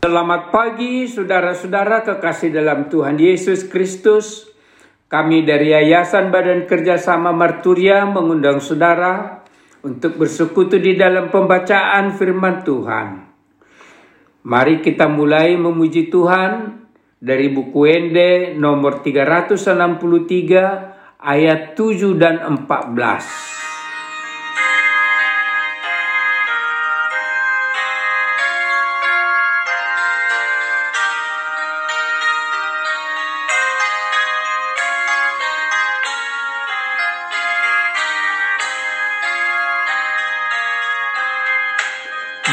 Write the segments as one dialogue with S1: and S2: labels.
S1: Selamat pagi saudara-saudara kekasih dalam Tuhan Yesus Kristus. Kami dari Yayasan Badan Kerjasama Marturia mengundang saudara untuk bersekutu di dalam pembacaan firman Tuhan. Mari kita mulai memuji Tuhan dari buku Ende nomor 363 ayat 7 dan 14.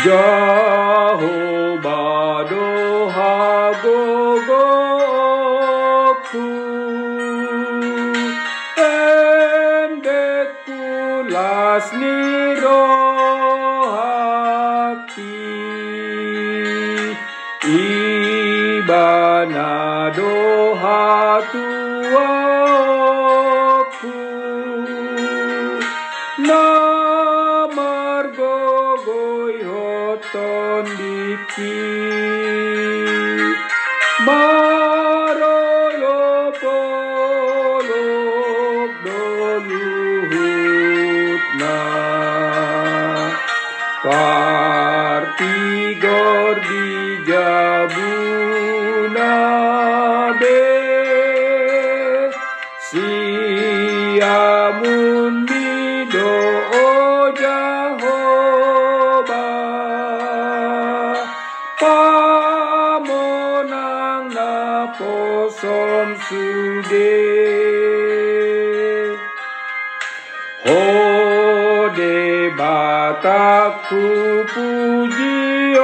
S1: Jehovah doha gogoku Endekulas nirohaki Ibana doha tuaku Siamun mido o Jehovah Pamonang na posom sude Hode bataku pujioku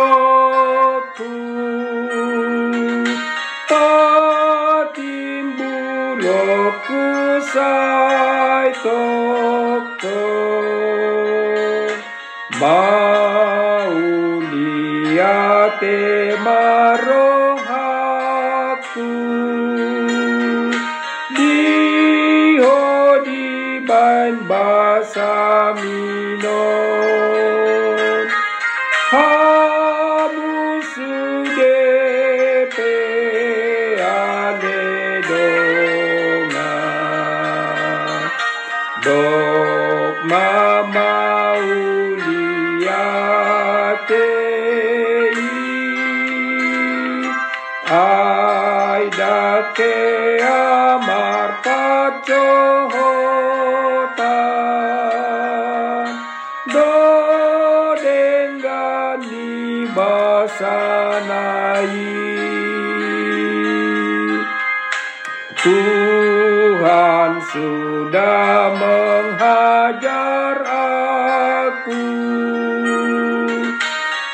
S1: Patimbuloku sai toko Mauliate marohaku Diho di bain basaminon Dok mama uliate Ai dake amar pacohotan Do denggani basanai. Tuhan sudah menghajar aku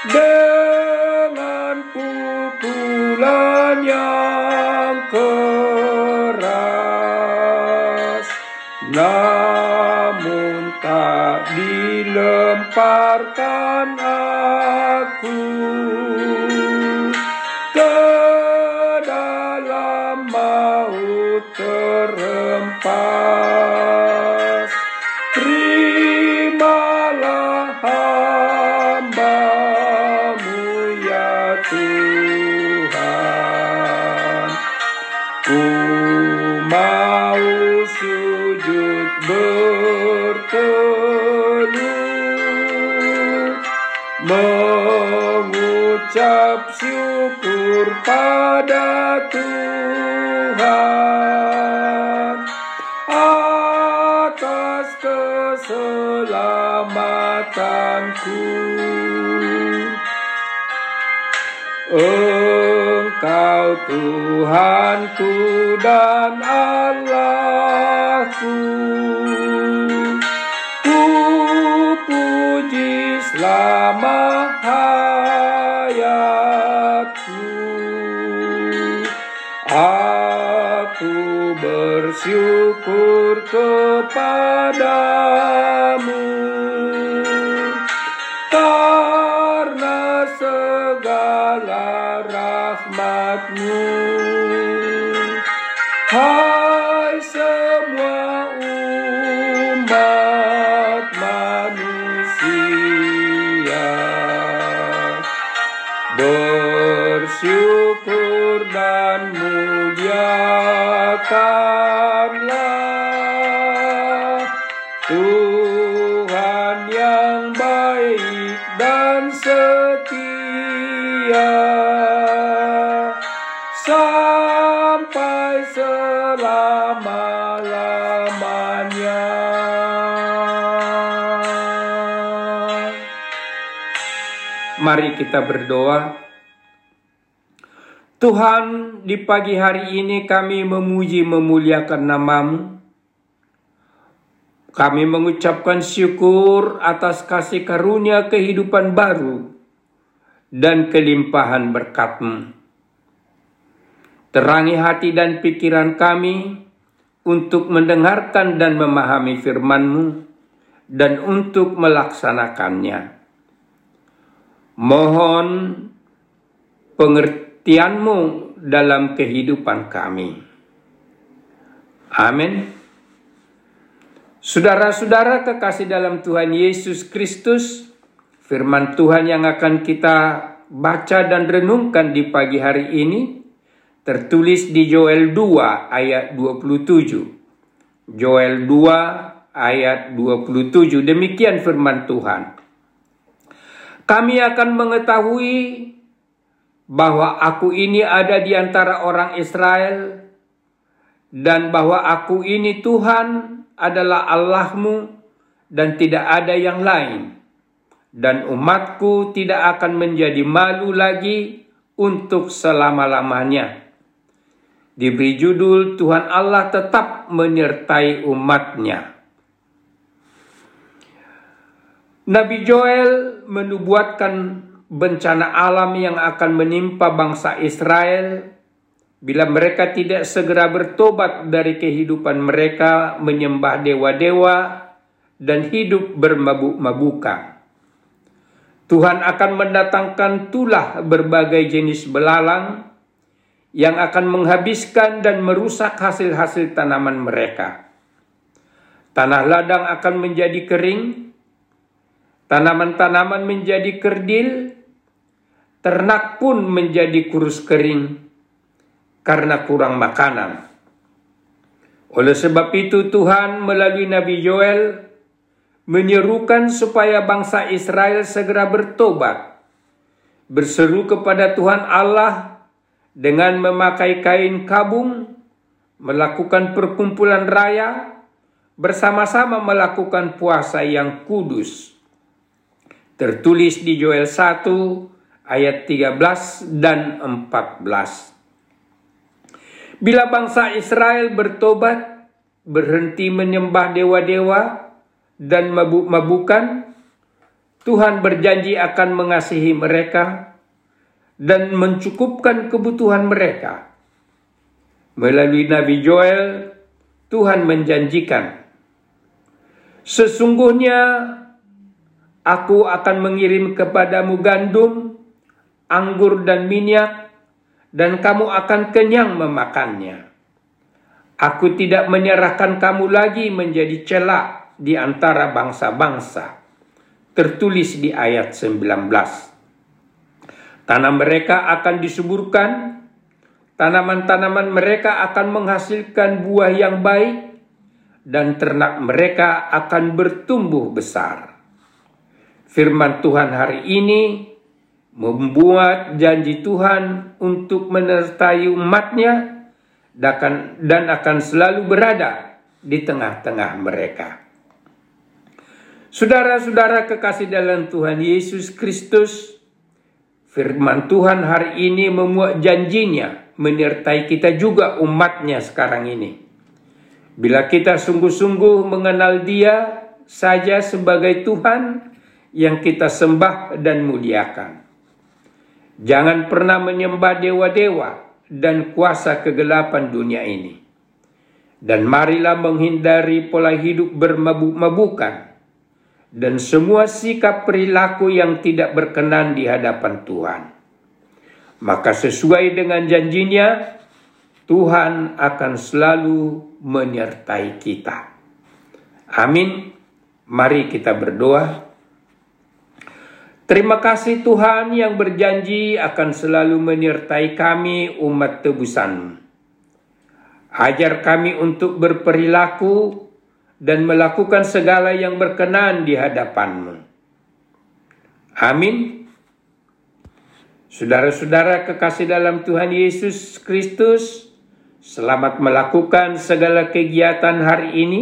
S1: dengan pukulan yang keras, namun tak dilemparkan aku ke dalam maut terempas. Mengucap syukur pada Tuhan atas keselamatanku. Engkau Tuhanku dan Allahku Ku puji selama hayatku Aku bersyukur kepadamu Mari kita berdoa. Tuhan, di pagi hari ini kami memuji memuliakan namamu. Kami mengucapkan syukur atas kasih karunia kehidupan baru dan kelimpahan berkatmu. Terangi hati dan pikiran kami untuk mendengarkan dan memahami firman-Mu dan untuk melaksanakannya. Mohon pengertian pengertianmu dalam kehidupan kami. Amin. Saudara-saudara kekasih dalam Tuhan Yesus Kristus, firman Tuhan yang akan kita baca dan renungkan di pagi hari ini tertulis di Joel 2 ayat 27. Joel 2 ayat 27. Demikian firman Tuhan. Kami akan mengetahui bahwa aku ini ada di antara orang Israel dan bahwa aku ini Tuhan adalah Allahmu dan tidak ada yang lain dan umatku tidak akan menjadi malu lagi untuk selama-lamanya. Diberi judul Tuhan Allah tetap menyertai umatnya. Nabi Joel menubuatkan bencana alam yang akan menimpa bangsa Israel bila mereka tidak segera bertobat dari kehidupan mereka menyembah dewa-dewa dan hidup bermabuk-mabukan. Tuhan akan mendatangkan tulah berbagai jenis belalang yang akan menghabiskan dan merusak hasil-hasil tanaman mereka. Tanah ladang akan menjadi kering, tanaman-tanaman menjadi kerdil, ternak pun menjadi kurus kering karena kurang makanan. Oleh sebab itu Tuhan melalui Nabi Joel menyerukan supaya bangsa Israel segera bertobat, berseru kepada Tuhan Allah dengan memakai kain kabung, melakukan perkumpulan raya, bersama-sama melakukan puasa yang kudus. Tertulis di Joel 1 ayat 13 dan 14. Bila bangsa Israel bertobat, berhenti menyembah dewa-dewa dan mabuk-mabukan, Tuhan berjanji akan mengasihi mereka dan mencukupkan kebutuhan mereka. Melalui Nabi Joel, Tuhan menjanjikan, Sesungguhnya aku akan mengirim kepadamu gandum anggur dan minyak, dan kamu akan kenyang memakannya. Aku tidak menyerahkan kamu lagi menjadi celak di antara bangsa-bangsa. Tertulis di ayat 19. Tanah mereka akan disuburkan, tanaman-tanaman mereka akan menghasilkan buah yang baik, dan ternak mereka akan bertumbuh besar. Firman Tuhan hari ini membuat janji Tuhan untuk menyertai umatnya dan akan selalu berada di tengah-tengah mereka. Saudara-saudara kekasih dalam Tuhan Yesus Kristus, firman Tuhan hari ini memuat janjinya menyertai kita juga umatnya sekarang ini. Bila kita sungguh-sungguh mengenal dia saja sebagai Tuhan yang kita sembah dan muliakan. Jangan pernah menyembah dewa-dewa dan kuasa kegelapan dunia ini. Dan marilah menghindari pola hidup bermabuk-mabukan dan semua sikap perilaku yang tidak berkenan di hadapan Tuhan. Maka sesuai dengan janjinya, Tuhan akan selalu menyertai kita. Amin. Mari kita berdoa. Terima kasih Tuhan yang berjanji akan selalu menyertai kami umat tebusan. Ajar kami untuk berperilaku dan melakukan segala yang berkenan di hadapanmu. Amin. Saudara-saudara kekasih dalam Tuhan Yesus Kristus, selamat melakukan segala kegiatan hari ini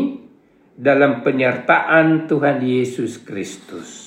S1: dalam penyertaan Tuhan Yesus Kristus.